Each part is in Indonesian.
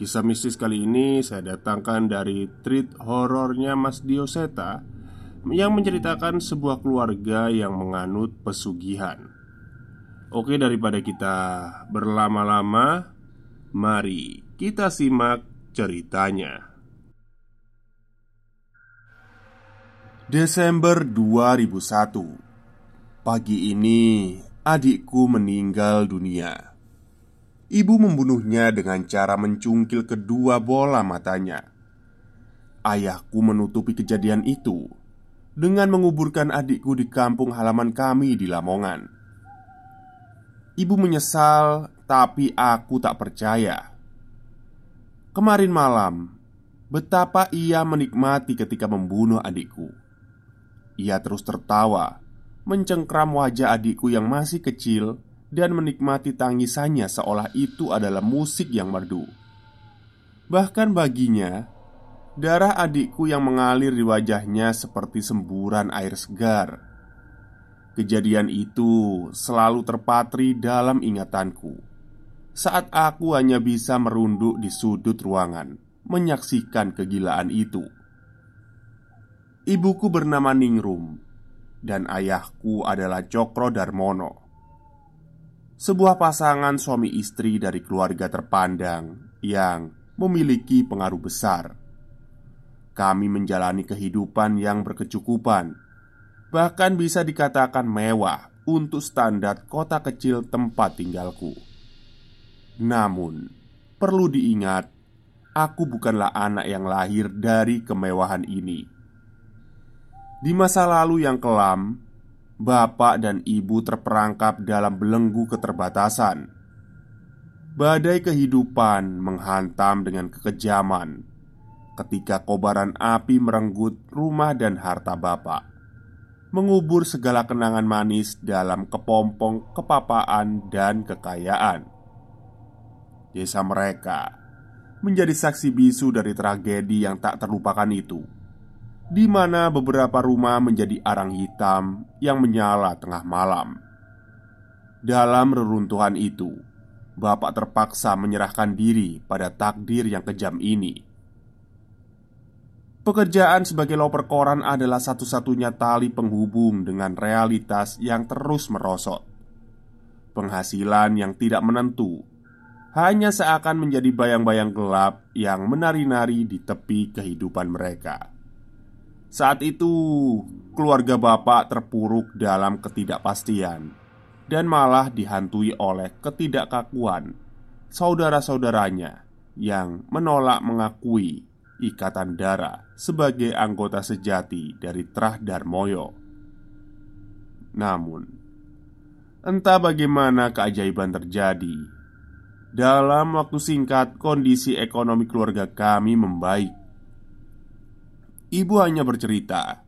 Kisah mistis kali ini saya datangkan dari treat horornya Mas Dioseta Yang menceritakan sebuah keluarga yang menganut pesugihan. Oke daripada kita berlama-lama Mari kita simak ceritanya. Desember 2001 Pagi ini adikku meninggal dunia Ibu membunuhnya dengan cara mencungkil kedua bola matanya. Ayahku menutupi kejadian itu dengan menguburkan adikku di kampung halaman kami di Lamongan. Ibu menyesal, tapi aku tak percaya. Kemarin malam, betapa ia menikmati ketika membunuh adikku. Ia terus tertawa, mencengkram wajah adikku yang masih kecil dan menikmati tangisannya seolah itu adalah musik yang merdu. Bahkan baginya, darah adikku yang mengalir di wajahnya seperti semburan air segar. Kejadian itu selalu terpatri dalam ingatanku saat aku hanya bisa merunduk di sudut ruangan menyaksikan kegilaan itu. Ibuku bernama Ningrum dan ayahku adalah Cokro Darmono sebuah pasangan suami istri dari keluarga terpandang yang memiliki pengaruh besar. Kami menjalani kehidupan yang berkecukupan, bahkan bisa dikatakan mewah untuk standar kota kecil tempat tinggalku. Namun, perlu diingat, aku bukanlah anak yang lahir dari kemewahan ini. Di masa lalu yang kelam, bapak dan ibu terperangkap dalam belenggu keterbatasan. Badai kehidupan menghantam dengan kekejaman ketika kobaran api merenggut rumah dan harta bapak, mengubur segala kenangan manis dalam kepompong kepapaan dan kekayaan. Desa mereka menjadi saksi bisu dari tragedi yang tak terlupakan itu di mana beberapa rumah menjadi arang hitam yang menyala tengah malam. Dalam reruntuhan itu, bapak terpaksa menyerahkan diri pada takdir yang kejam ini. Pekerjaan sebagai loper koran adalah satu-satunya tali penghubung dengan realitas yang terus merosot. Penghasilan yang tidak menentu hanya seakan menjadi bayang-bayang gelap yang menari-nari di tepi kehidupan mereka. Saat itu, keluarga bapak terpuruk dalam ketidakpastian dan malah dihantui oleh ketidakkakuan saudara-saudaranya yang menolak mengakui ikatan darah sebagai anggota sejati dari Trah Darmoyo. Namun, entah bagaimana keajaiban terjadi. Dalam waktu singkat, kondisi ekonomi keluarga kami membaik Ibu hanya bercerita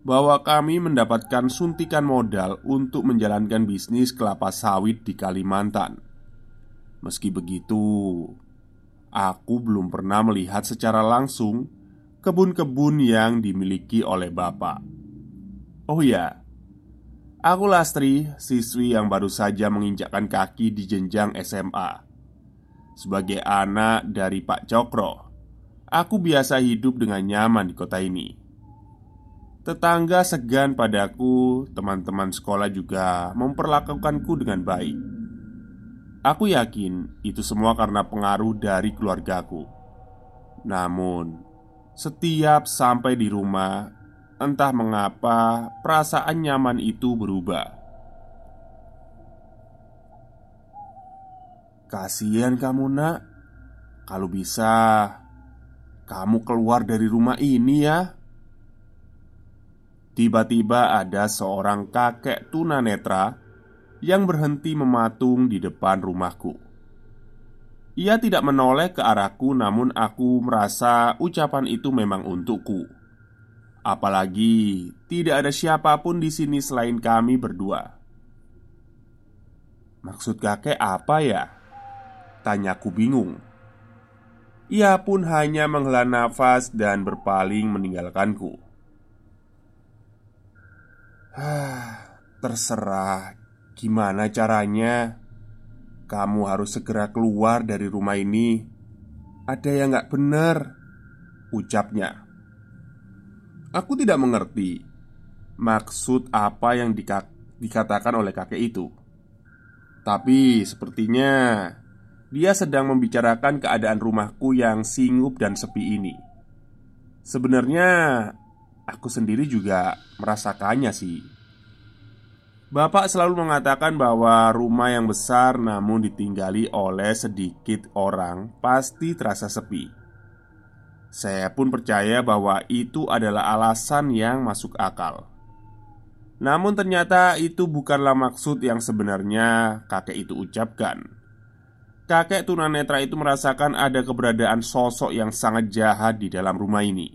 bahwa kami mendapatkan suntikan modal untuk menjalankan bisnis kelapa sawit di Kalimantan. Meski begitu, aku belum pernah melihat secara langsung kebun-kebun yang dimiliki oleh bapak. Oh ya, aku Lastri, siswi yang baru saja menginjakkan kaki di jenjang SMA. Sebagai anak dari Pak Cokro Aku biasa hidup dengan nyaman di kota ini. Tetangga segan padaku, teman-teman sekolah juga memperlakukanku dengan baik. Aku yakin itu semua karena pengaruh dari keluargaku. Namun, setiap sampai di rumah, entah mengapa perasaan nyaman itu berubah. Kasihan kamu, Nak. Kalau bisa, kamu keluar dari rumah ini ya Tiba-tiba ada seorang kakek tunanetra Yang berhenti mematung di depan rumahku Ia tidak menoleh ke arahku, namun aku merasa ucapan itu memang untukku. Apalagi tidak ada siapa pun di sini selain kami berdua. Maksud kakek apa ya? Tanyaku bingung. Ia pun hanya menghela nafas dan berpaling meninggalkanku. Hah, terserah gimana caranya. Kamu harus segera keluar dari rumah ini. Ada yang gak benar, ucapnya. Aku tidak mengerti maksud apa yang dikatakan oleh kakek itu. Tapi sepertinya dia sedang membicarakan keadaan rumahku yang singup dan sepi ini. Sebenarnya aku sendiri juga merasakannya sih. Bapak selalu mengatakan bahwa rumah yang besar namun ditinggali oleh sedikit orang pasti terasa sepi. Saya pun percaya bahwa itu adalah alasan yang masuk akal. Namun ternyata itu bukanlah maksud yang sebenarnya kakek itu ucapkan Kakek tunanetra itu merasakan ada keberadaan sosok yang sangat jahat di dalam rumah ini.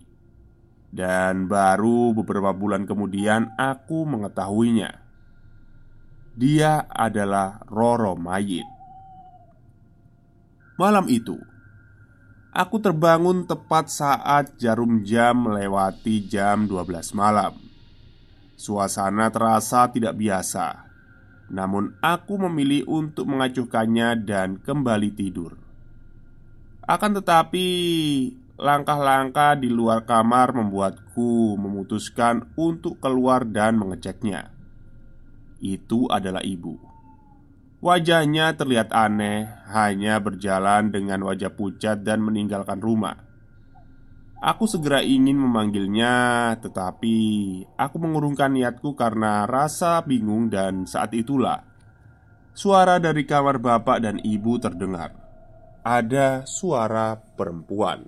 Dan baru beberapa bulan kemudian aku mengetahuinya. Dia adalah Roro Mayit. Malam itu Aku terbangun tepat saat jarum jam melewati jam 12 malam. Suasana terasa tidak biasa, namun aku memilih untuk mengacuhkannya dan kembali tidur. Akan tetapi, langkah-langkah di luar kamar membuatku memutuskan untuk keluar dan mengeceknya. Itu adalah ibu. Wajahnya terlihat aneh, hanya berjalan dengan wajah pucat dan meninggalkan rumah. Aku segera ingin memanggilnya, tetapi aku mengurungkan niatku karena rasa bingung, dan saat itulah suara dari kamar bapak dan ibu terdengar. Ada suara perempuan.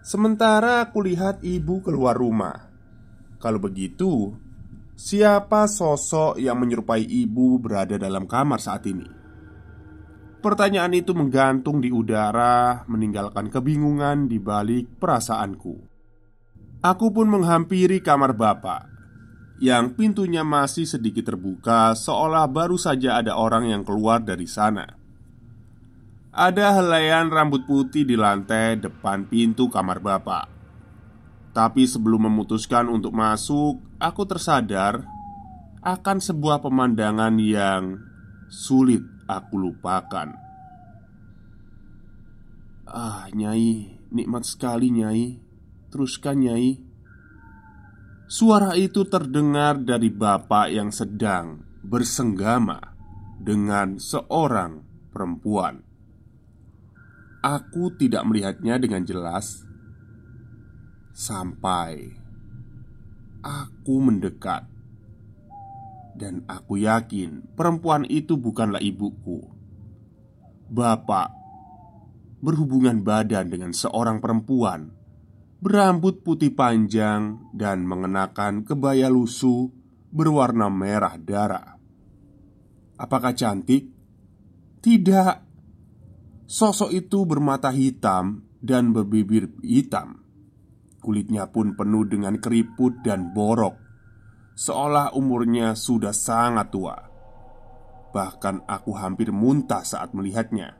Sementara aku lihat ibu keluar rumah. Kalau begitu, siapa sosok yang menyerupai ibu berada dalam kamar saat ini? Pertanyaan itu menggantung di udara, meninggalkan kebingungan di balik perasaanku. Aku pun menghampiri kamar bapak yang pintunya masih sedikit terbuka, seolah baru saja ada orang yang keluar dari sana. Ada helaian rambut putih di lantai depan pintu kamar bapak. Tapi sebelum memutuskan untuk masuk, aku tersadar akan sebuah pemandangan yang sulit aku lupakan. Ah, Nyai, nikmat sekali, Nyai. Teruskan, Nyai. Suara itu terdengar dari bapak yang sedang bersenggama dengan seorang perempuan. Aku tidak melihatnya dengan jelas sampai aku mendekat dan aku yakin perempuan itu bukanlah ibuku. Bapak berhubungan badan dengan seorang perempuan berambut putih panjang dan mengenakan kebaya lusuh berwarna merah darah. Apakah cantik? Tidak. Sosok itu bermata hitam dan berbibir hitam. Kulitnya pun penuh dengan keriput dan borok seolah umurnya sudah sangat tua. Bahkan aku hampir muntah saat melihatnya.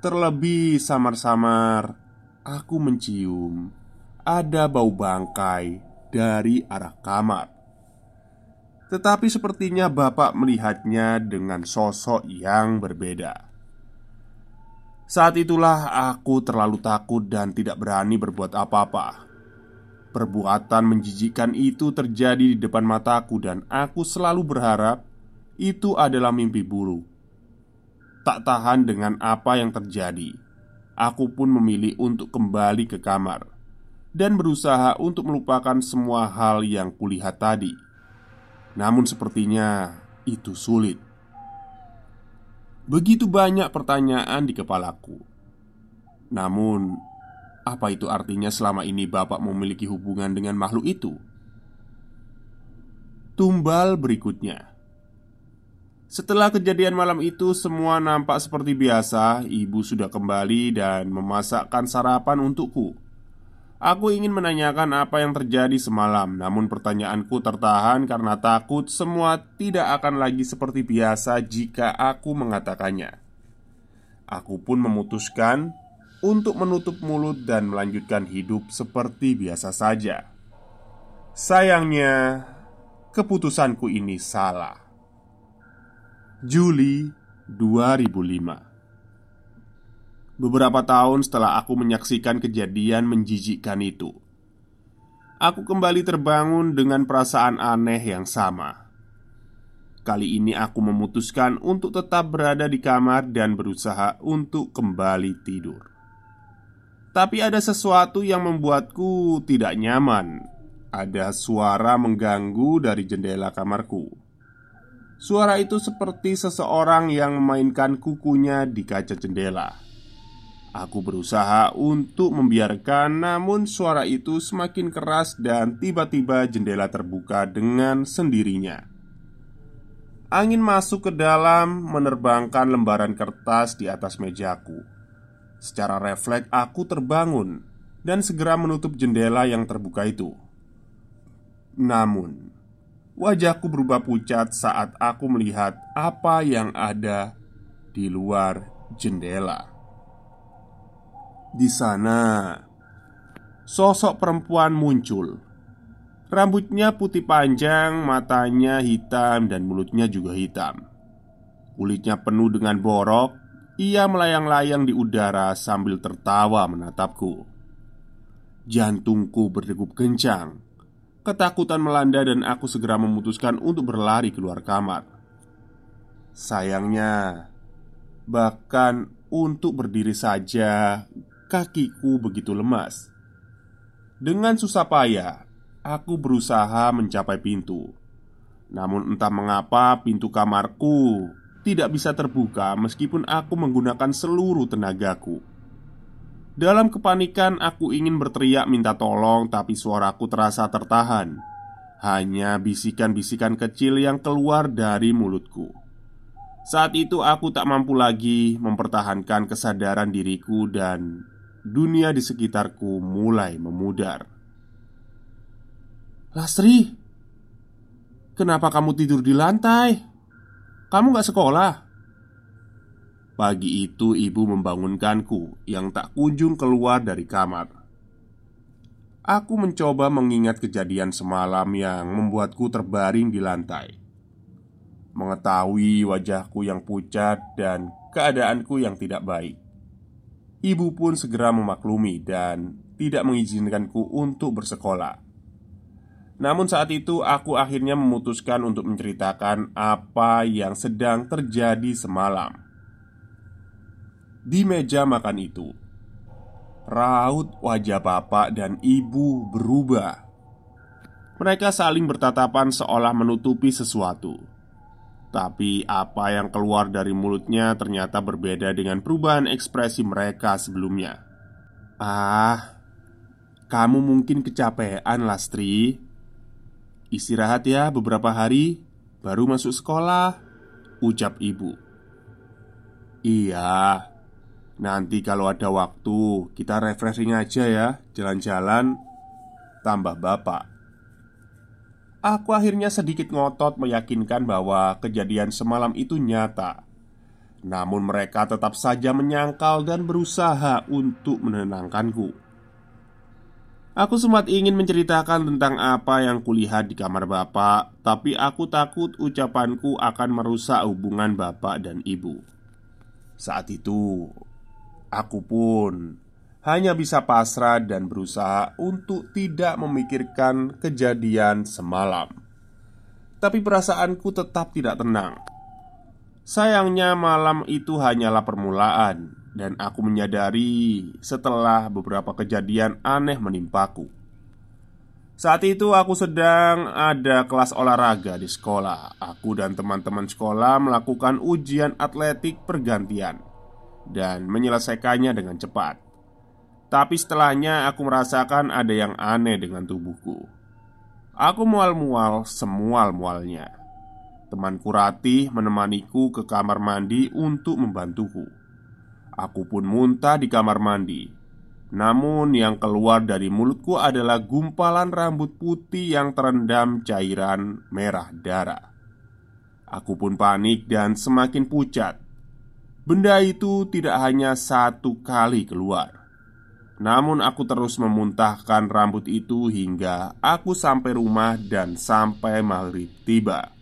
Terlebih samar-samar, aku mencium ada bau bangkai dari arah kamar. Tetapi sepertinya bapak melihatnya dengan sosok yang berbeda. Saat itulah aku terlalu takut dan tidak berani berbuat apa-apa. Perbuatan menjijikan itu terjadi di depan mataku, dan aku selalu berharap itu adalah mimpi buruk. Tak tahan dengan apa yang terjadi, aku pun memilih untuk kembali ke kamar dan berusaha untuk melupakan semua hal yang kulihat tadi. Namun, sepertinya itu sulit. Begitu banyak pertanyaan di kepalaku, namun apa itu artinya selama ini bapak memiliki hubungan dengan makhluk itu? Tumbal berikutnya Setelah kejadian malam itu, semua nampak seperti biasa. Ibu sudah kembali dan memasakkan sarapan untukku. Aku ingin menanyakan apa yang terjadi semalam, namun pertanyaanku tertahan karena takut semua tidak akan lagi seperti biasa jika aku mengatakannya. Aku pun memutuskan untuk menutup mulut dan melanjutkan hidup seperti biasa saja. Sayangnya, keputusanku ini salah. Juli 2005 Beberapa tahun setelah aku menyaksikan kejadian menjijikkan itu, aku kembali terbangun dengan perasaan aneh yang sama. Kali ini aku memutuskan untuk tetap berada di kamar dan berusaha untuk kembali tidur. Tapi ada sesuatu yang membuatku tidak nyaman. Ada suara mengganggu dari jendela kamarku. Suara itu seperti seseorang yang memainkan kukunya di kaca jendela. Aku berusaha untuk membiarkan, namun suara itu semakin keras, dan tiba-tiba jendela terbuka dengan sendirinya. Angin masuk ke dalam, menerbangkan lembaran kertas di atas mejaku. Secara refleks, aku terbangun dan segera menutup jendela yang terbuka itu. Namun, wajahku berubah pucat saat aku melihat apa yang ada di luar jendela. Di sana, sosok perempuan muncul. Rambutnya putih panjang, matanya hitam, dan mulutnya juga hitam. Kulitnya penuh dengan borok. Ia melayang-layang di udara sambil tertawa menatapku. Jantungku berdegup kencang. Ketakutan melanda, dan aku segera memutuskan untuk berlari keluar kamar. Sayangnya, bahkan untuk berdiri saja kakiku begitu lemas. Dengan susah payah, aku berusaha mencapai pintu. Namun, entah mengapa pintu kamarku tidak bisa terbuka meskipun aku menggunakan seluruh tenagaku. Dalam kepanikan, aku ingin berteriak minta tolong, tapi suaraku terasa tertahan. Hanya bisikan-bisikan kecil yang keluar dari mulutku. Saat itu, aku tak mampu lagi mempertahankan kesadaran diriku, dan dunia di sekitarku mulai memudar. Lastri, kenapa kamu tidur di lantai? Kamu gak sekolah? Pagi itu ibu membangunkanku yang tak kunjung keluar dari kamar Aku mencoba mengingat kejadian semalam yang membuatku terbaring di lantai Mengetahui wajahku yang pucat dan keadaanku yang tidak baik Ibu pun segera memaklumi dan tidak mengizinkanku untuk bersekolah. Namun saat itu aku akhirnya memutuskan untuk menceritakan apa yang sedang terjadi semalam. Di meja makan itu, raut wajah bapak dan ibu berubah. Mereka saling bertatapan seolah menutupi sesuatu. Tapi apa yang keluar dari mulutnya ternyata berbeda dengan perubahan ekspresi mereka sebelumnya. Ah, kamu mungkin kecapean, Lastri. Istirahat ya beberapa hari, baru masuk sekolah. Ucap ibu. Iya, nanti kalau ada waktu kita refreshing aja ya, jalan-jalan. Tambah bapak. Aku akhirnya sedikit ngotot meyakinkan bahwa kejadian semalam itu nyata. Namun mereka tetap saja menyangkal dan berusaha untuk menenangkanku. Aku sempat ingin menceritakan tentang apa yang kulihat di kamar bapak, tapi aku takut ucapanku akan merusak hubungan bapak dan ibu. Saat itu, aku pun hanya bisa pasrah dan berusaha untuk tidak memikirkan kejadian semalam. Tapi perasaanku tetap tidak tenang. Sayangnya, malam itu hanyalah permulaan, dan aku menyadari setelah beberapa kejadian aneh menimpaku. Saat itu, aku sedang ada kelas olahraga di sekolah. Aku dan teman-teman sekolah melakukan ujian atletik pergantian dan menyelesaikannya dengan cepat. Tapi setelahnya aku merasakan ada yang aneh dengan tubuhku Aku mual-mual semual-mualnya Temanku Ratih menemaniku ke kamar mandi untuk membantuku. Aku pun muntah di kamar mandi. Namun, yang keluar dari mulutku adalah gumpalan rambut putih yang terendam cairan merah darah. Aku pun panik dan semakin pucat. Benda itu tidak hanya satu kali keluar, namun aku terus memuntahkan rambut itu hingga aku sampai rumah dan sampai maghrib tiba.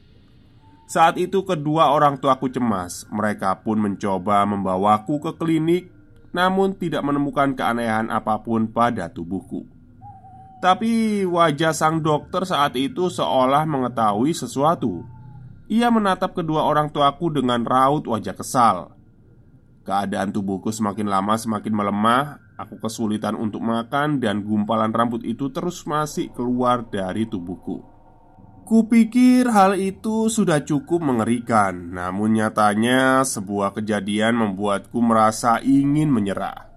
Saat itu kedua orang tuaku cemas. Mereka pun mencoba membawaku ke klinik, namun tidak menemukan keanehan apa pun pada tubuhku. Tapi wajah sang dokter saat itu seolah mengetahui sesuatu. Ia menatap kedua orang tuaku dengan raut wajah kesal. Keadaan tubuhku semakin lama semakin melemah Aku kesulitan untuk makan dan gumpalan rambut itu terus masih keluar dari tubuhku. Kupikir hal itu sudah cukup mengerikan, namun nyatanya sebuah kejadian membuatku merasa ingin menyerah.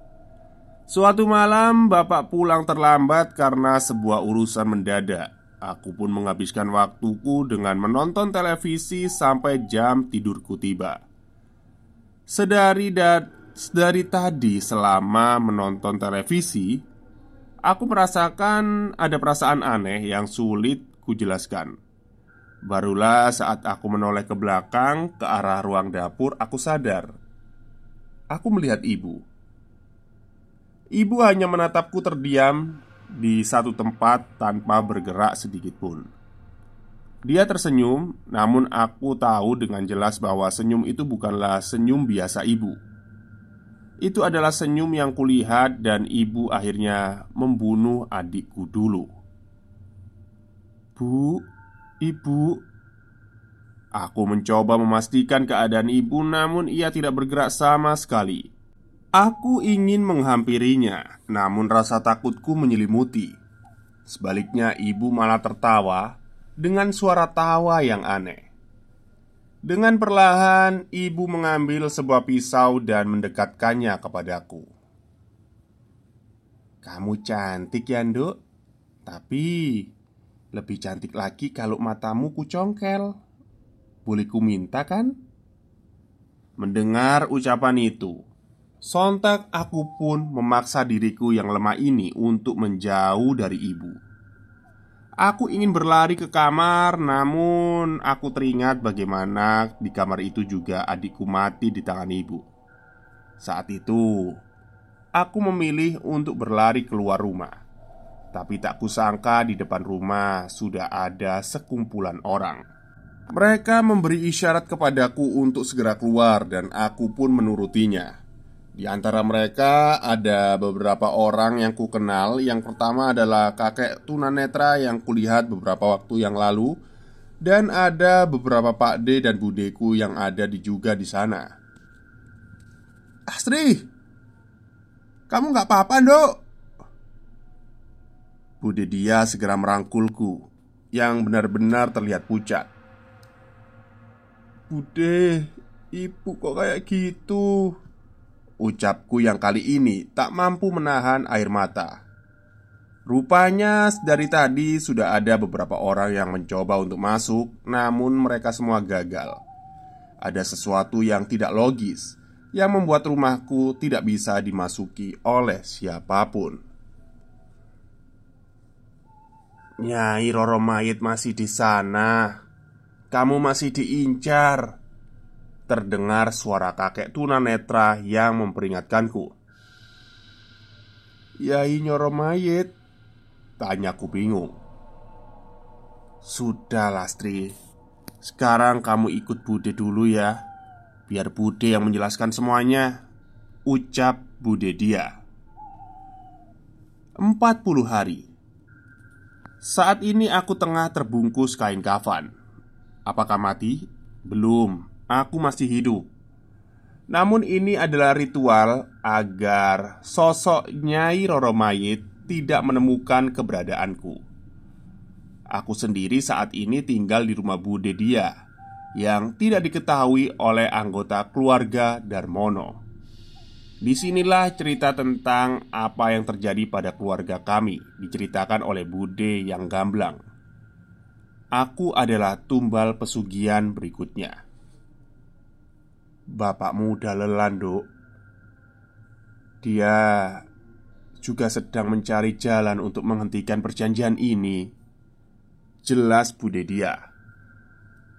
Suatu malam, bapak pulang terlambat karena sebuah urusan mendadak. Aku pun menghabiskan waktuku dengan menonton televisi sampai jam tidurku tiba. Sedari dan dari tadi selama menonton televisi, aku merasakan ada perasaan aneh yang sulit kujelaskan. Barulah saat aku menoleh ke belakang ke arah ruang dapur, aku sadar. Aku melihat ibu. Ibu hanya menatapku terdiam di satu tempat tanpa bergerak sedikit pun. Dia tersenyum, namun aku tahu dengan jelas bahwa senyum itu bukanlah senyum biasa ibu itu adalah senyum yang kulihat dan ibu akhirnya membunuh adikku dulu Bu, ibu Aku mencoba memastikan keadaan ibu namun ia tidak bergerak sama sekali. Aku ingin menghampirinya namun rasa takutku menyelimuti. Sebaliknya ibu malah tertawa dengan suara tawa yang aneh. Dengan perlahan, ibu mengambil sebuah pisau dan mendekatkannya kepadaku. "Kamu cantik ya, Nduk, tapi lebih cantik lagi kalau matamu kucongkel. Boleh ku minta kan?" Mendengar ucapan itu, sontak aku pun memaksa diriku yang lemah ini untuk menjauh dari ibu. Aku ingin berlari ke kamar, namun aku teringat bagaimana di kamar itu juga adikku mati di tangan ibu. Saat itu, aku memilih untuk berlari keluar rumah. Tapi tak kusangka di depan rumah sudah ada sekumpulan orang. Mereka memberi isyarat kepadaku untuk segera keluar, dan aku pun menurutinya. Di antara mereka ada beberapa orang yang ku kenal. Yang pertama adalah kakek tunanetra yang kulihat beberapa waktu yang lalu dan ada beberapa Pak D dan budeku yang ada di juga di sana. Astri, kamu nggak apa-apa, dok? Bude dia segera merangkulku yang benar-benar terlihat pucat. Bude, ibu kok kayak gitu? Ucapku yang kali ini tak mampu menahan air mata. Rupanya dari tadi sudah ada beberapa orang yang mencoba untuk masuk, namun mereka semua gagal. Ada sesuatu yang tidak logis yang membuat rumahku tidak bisa dimasuki oleh siapa pun. Nyai Roro Mayit masih di sana. Kamu masih diincar. Terdengar suara kakek tunanetra yang memperingatkanku. Yai nyoro mayit Tanyaku bingung. Sudah Lastri Sekarang kamu ikut Bude dulu ya. Biar Bude yang menjelaskan semuanya. Ucap Bude dia. 40 hari Saat ini aku tengah terbungkus kain kafan Apakah mati? Belum aku masih hidup. Namun ini adalah ritual agar sosok Nyai Roro Mayit tidak menemukan keberadaanku. Aku sendiri saat ini tinggal di rumah Bude dia yang tidak diketahui oleh anggota keluarga Darmono. Di sinilah cerita tentang apa yang terjadi pada keluarga kami diceritakan oleh Bude yang gamblang. aku adalah tumbal pesugihan berikutnya. Bapakmu udah lelah, Dok. Dia juga sedang mencari jalan untuk menghentikan perjanjian ini. Jelas Bude dia.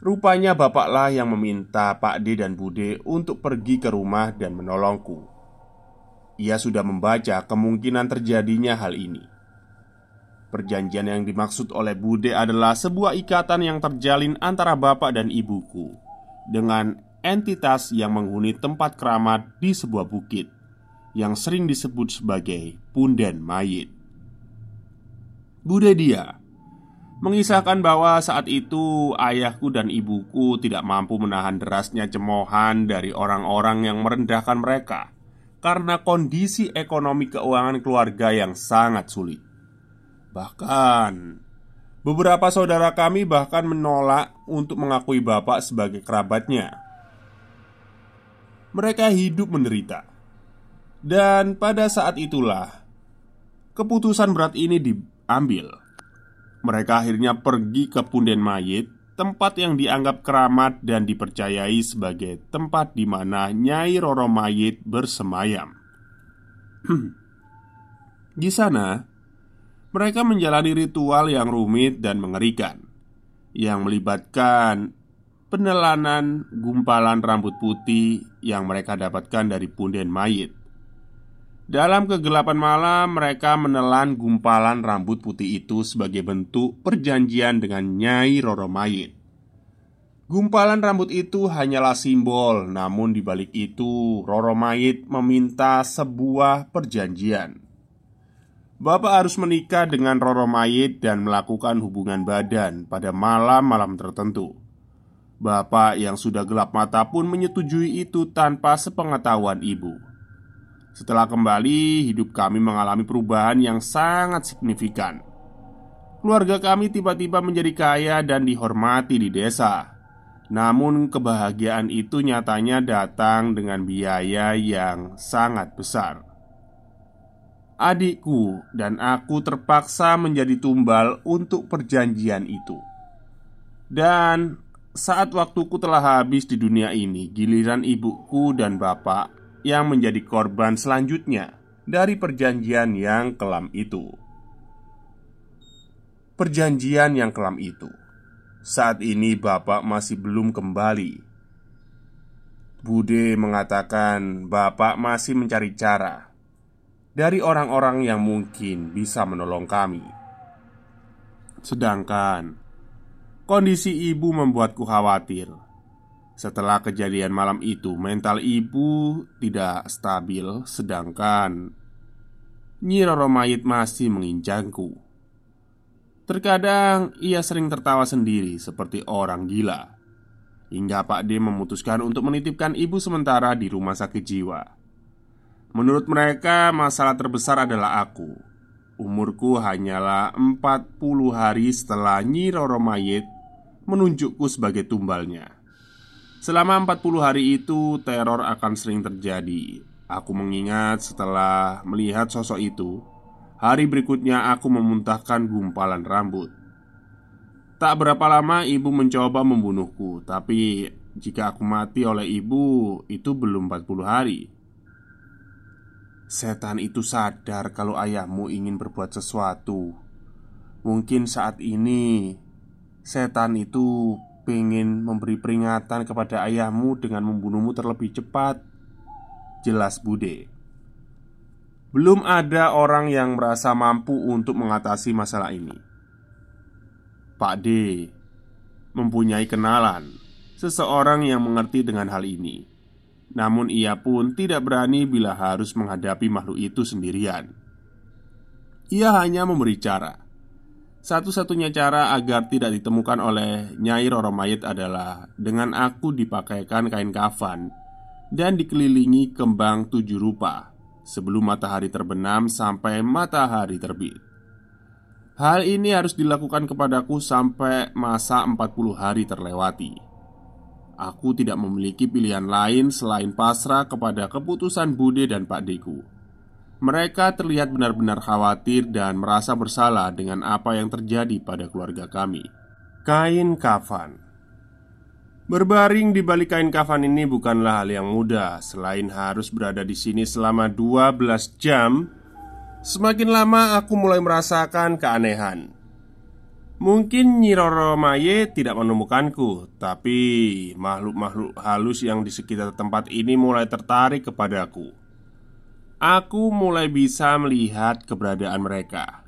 Rupanya bapaklah yang meminta Pak D dan Bude untuk pergi ke rumah dan menolongku. Ia sudah membaca kemungkinan terjadinya hal ini. Perjanjian yang dimaksud oleh Bude adalah sebuah ikatan yang terjalin antara bapak dan ibuku dengan entitas yang menghuni tempat keramat di sebuah bukit yang sering disebut sebagai punden mayit. Bude dia mengisahkan bahwa saat itu ayahku dan ibuku tidak mampu menahan derasnya cemoohan dari orang-orang yang merendahkan mereka karena kondisi ekonomi keuangan keluarga yang sangat sulit. Bahkan beberapa saudara kami bahkan menolak untuk mengakui bapak sebagai kerabatnya. Mereka hidup menderita dan pada saat itulah keputusan berat ini diambil. Mereka akhirnya pergi ke punden mayit, tempat yang dianggap keramat dan dipercayai sebagai tempat di mana Nyai Roro Mayit bersemayam. di sana, mereka menjalani ritual yang rumit dan mengerikan yang melibatkan penelanan gumpalan rambut putih yang mereka dapatkan dari punden mayit dalam kegelapan malam, mereka menelan gumpalan rambut putih itu sebagai bentuk perjanjian dengan Nyai Roro Mayit. Gumpalan rambut itu hanyalah simbol, namun di balik itu Roro Mayit meminta sebuah perjanjian. Bapak harus menikah dengan Roro Mayit dan melakukan hubungan badan pada malam-malam tertentu. Bapak yang sudah gelap mata pun menyetujui itu tanpa sepengetahuan ibu. Setelah kembali, hidup kami mengalami perubahan yang sangat signifikan. Keluarga kami tiba-tiba menjadi kaya dan dihormati di desa. Namun, kebahagiaan itu nyatanya datang dengan biaya yang sangat besar. Adikku dan aku terpaksa menjadi tumbal untuk perjanjian itu, dan saat waktuku telah habis di dunia ini, giliran ibuku dan bapak yang menjadi korban selanjutnya dari perjanjian yang kelam itu. Perjanjian yang kelam itu saat ini Bapak masih belum kembali. Bude mengatakan Bapak masih mencari cara dari orang-orang yang mungkin bisa menolong kami. Sedangkan kondisi ibu membuatku khawatir setelah kejadian malam itu, mental ibu tidak stabil, sedangkan Nyi Roro Mayit masih menginjangku. Terkadang ia sering tertawa sendiri seperti orang gila. Hingga Pak D memutuskan untuk menitipkan ibu sementara di rumah sakit jiwa. Menurut mereka, masalah terbesar adalah aku. Umurku hanyalah 40 hari setelah Nyi Roro Mayit menunjukku sebagai tumbalnya. Selama 40 hari itu teror akan sering terjadi. Aku mengingat setelah melihat sosok itu Hari berikutnya aku memuntahkan gumpalan rambut. Tak berapa lama ibu mencoba membunuhku Tapi jika aku mati oleh ibu Itu belum 40 hari. Setan itu sadar kalau ayahmu ingin berbuat sesuatu. Mungkin saat ini Setan itu pengen memberi peringatan kepada ayahmu dengan membunuhmu terlebih cepat Jelas Bude. Belum ada orang yang merasa mampu untuk mengatasi masalah ini. Pak D Mempunyai kenalan Seseorang yang mengerti dengan hal ini. Namun ia pun tidak berani bila harus menghadapi makhluk itu sendirian. Ia hanya memberi cara satu-satunya cara agar tidak ditemukan oleh Nyai Roro Mayit adalah dengan aku dipakaikan kain kafan dan dikelilingi kembang tujuh rupa sebelum matahari terbenam sampai matahari terbit. Hal ini harus dilakukan kepadaku sampai masa 40 hari terlewati. Aku tidak memiliki pilihan lain selain pasrah kepada keputusan Bude dan Pak Deku. Mereka terlihat benar-benar khawatir dan merasa bersalah dengan apa yang terjadi pada keluarga kami. Kain kafan. Berbaring di balik kain kafan ini bukanlah hal yang mudah. Selain harus berada di sini selama 12 jam Semakin lama aku mulai merasakan keanehan. Mungkin Nyiroro Maye tidak menemukanku Tapi makhluk-makhluk halus yang di sekitar tempat ini mulai tertarik kepadaku Aku mulai bisa melihat keberadaan mereka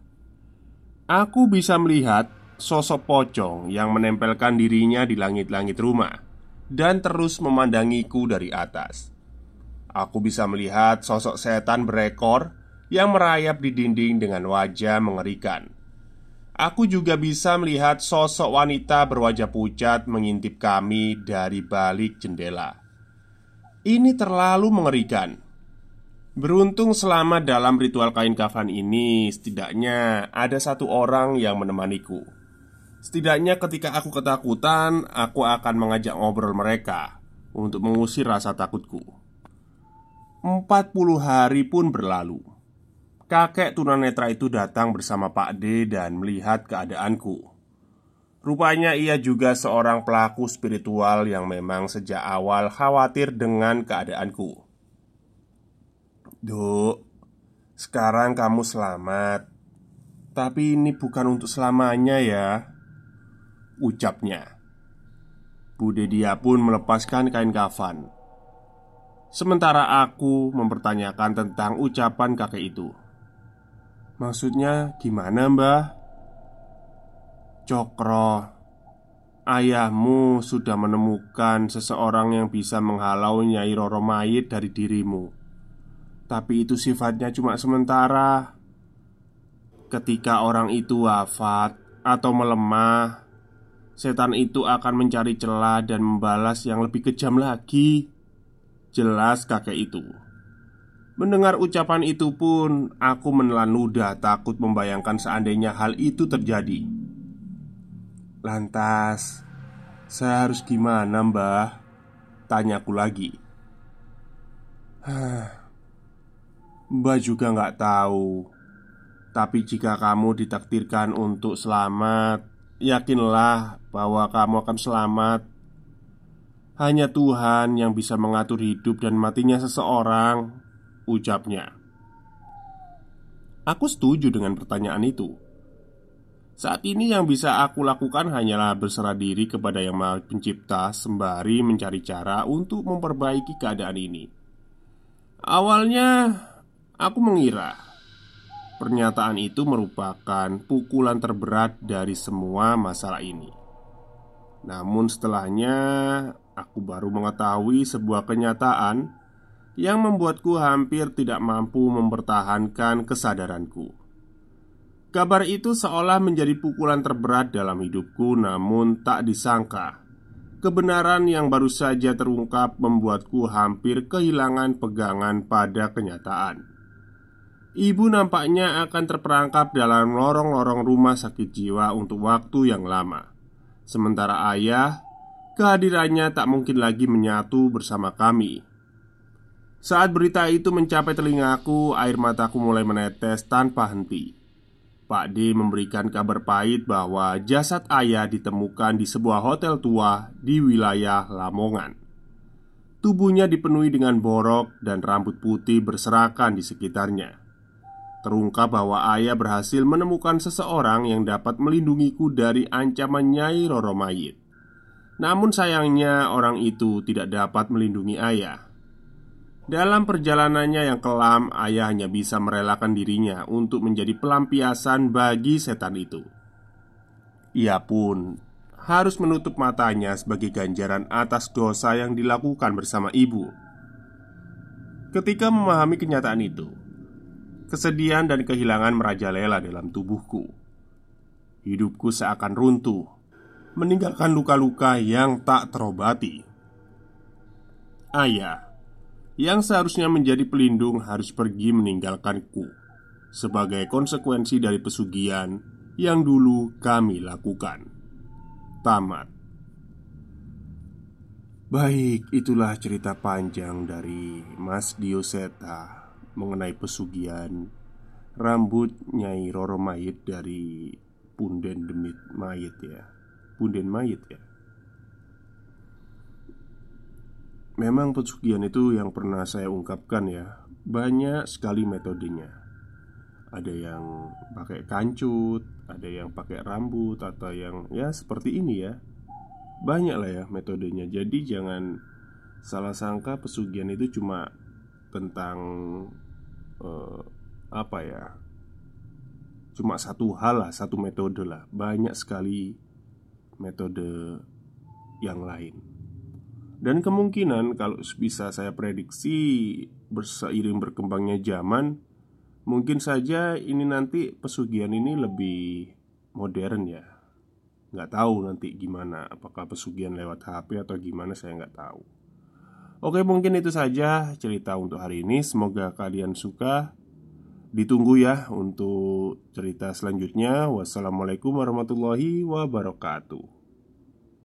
Aku bisa melihat sosok pocong yang menempelkan dirinya di langit-langit rumah Dan terus memandangiku dari atas Aku bisa melihat sosok setan berekor yang merayap di dinding dengan wajah mengerikan Aku juga bisa melihat sosok wanita berwajah pucat mengintip kami dari balik jendela. Ini terlalu mengerikan. Beruntung selama dalam ritual kain kafan ini Setidaknya ada satu orang yang menemaniku. Setidaknya ketika aku ketakutan Aku akan mengajak ngobrol mereka Untuk mengusir rasa takutku. 40 hari pun berlalu. Kakek tunanetra itu datang bersama Pak D dan melihat keadaanku. Rupanya ia juga seorang pelaku spiritual yang memang sejak awal khawatir dengan keadaanku Duk, sekarang kamu selamat. Tapi ini bukan untuk selamanya ya Ucapnya. Bu Dedia pun melepaskan kain kafan. Sementara aku mempertanyakan tentang ucapan kakek itu. Maksudnya gimana mbah? Cokro Ayahmu sudah menemukan seseorang yang bisa menghalau Nyai Roro Mayit dari dirimu tapi itu sifatnya cuma sementara. Ketika orang itu wafat atau melemah, setan itu akan mencari celah dan membalas yang lebih kejam lagi. Jelas kakek itu. Mendengar ucapan itu pun aku menelan ludah takut membayangkan seandainya hal itu terjadi. Lantas, saya harus gimana, Mbah? Tanyaku lagi. Hah, Mbak juga nggak tahu. Tapi jika kamu ditakdirkan untuk selamat Yakinlah bahwa kamu akan selamat. Hanya Tuhan yang bisa mengatur hidup dan matinya seseorang Ucapnya. Aku setuju dengan pertanyaan itu. Saat ini yang bisa aku lakukan hanyalah berserah diri kepada Yang Maha Pencipta sembari mencari cara untuk memperbaiki keadaan ini. Awalnya Aku mengira pernyataan itu merupakan pukulan terberat dari semua masalah ini. Namun, setelahnya aku baru mengetahui sebuah kenyataan yang membuatku hampir tidak mampu mempertahankan kesadaranku. Kabar itu seolah menjadi pukulan terberat dalam hidupku, namun tak disangka kebenaran yang baru saja terungkap membuatku hampir kehilangan pegangan pada kenyataan. Ibu nampaknya akan terperangkap dalam lorong-lorong rumah sakit jiwa untuk waktu yang lama. Sementara ayah, kehadirannya tak mungkin lagi menyatu bersama kami. Saat berita itu mencapai telingaku, air mataku mulai menetes tanpa henti. Pak D memberikan kabar pahit bahwa jasad ayah ditemukan di sebuah hotel tua di wilayah Lamongan. Tubuhnya dipenuhi dengan borok dan rambut putih berserakan di sekitarnya. Terungkap bahwa ayah berhasil menemukan seseorang yang dapat melindungiku dari ancaman Nyai Roro Mayit. Namun sayangnya orang itu tidak dapat melindungi ayah. Dalam perjalanannya yang kelam, ayah hanya bisa merelakan dirinya untuk menjadi pelampiasan bagi setan itu. Ia pun harus menutup matanya sebagai ganjaran atas dosa yang dilakukan bersama ibu. Ketika memahami kenyataan itu, Kesedihan dan kehilangan merajalela dalam tubuhku. Hidupku seakan runtuh, meninggalkan luka-luka yang tak terobati. Ayah, yang seharusnya menjadi pelindung, harus pergi meninggalkanku sebagai konsekuensi dari pesugihan yang dulu kami lakukan. Tamat. Baik, itulah cerita panjang dari Mas Dioseta mengenai pesugihan rambut Nyai Roro Mayit dari Punden Demit Mayit ya. Punden mayit ya. Memang pesugihan itu yang pernah saya ungkapkan ya. Banyak sekali metodenya. Ada yang pakai kancut Ada yang pakai rambut Atau yang ya seperti ini ya. Banyak lah ya metodenya. Jadi jangan salah sangka pesugihan itu cuma Tentang uh, Apa ya Cuma satu hal lah, satu metode lah. Banyak sekali metode yang lain. Dan kemungkinan kalau bisa saya prediksi Berseiring berkembangnya zaman Mungkin saja ini nanti pesugihan ini lebih modern ya. Nggak tahu nanti gimana Apakah pesugihan lewat HP atau gimana saya nggak tahu Oke mungkin itu saja cerita untuk hari ini. Semoga kalian suka. Ditunggu ya untuk cerita selanjutnya. Wassalamualaikum warahmatullahi wabarakatuh